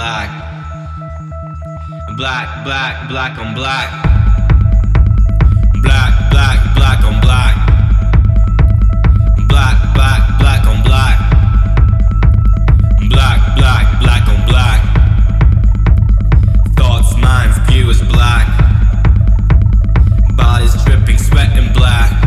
black. Black, black, black on black. Black, black, black on black. Black, black, black on black. Black, black, black on black. Thoughts, minds, view is black. Bodies dripping, sweat and black.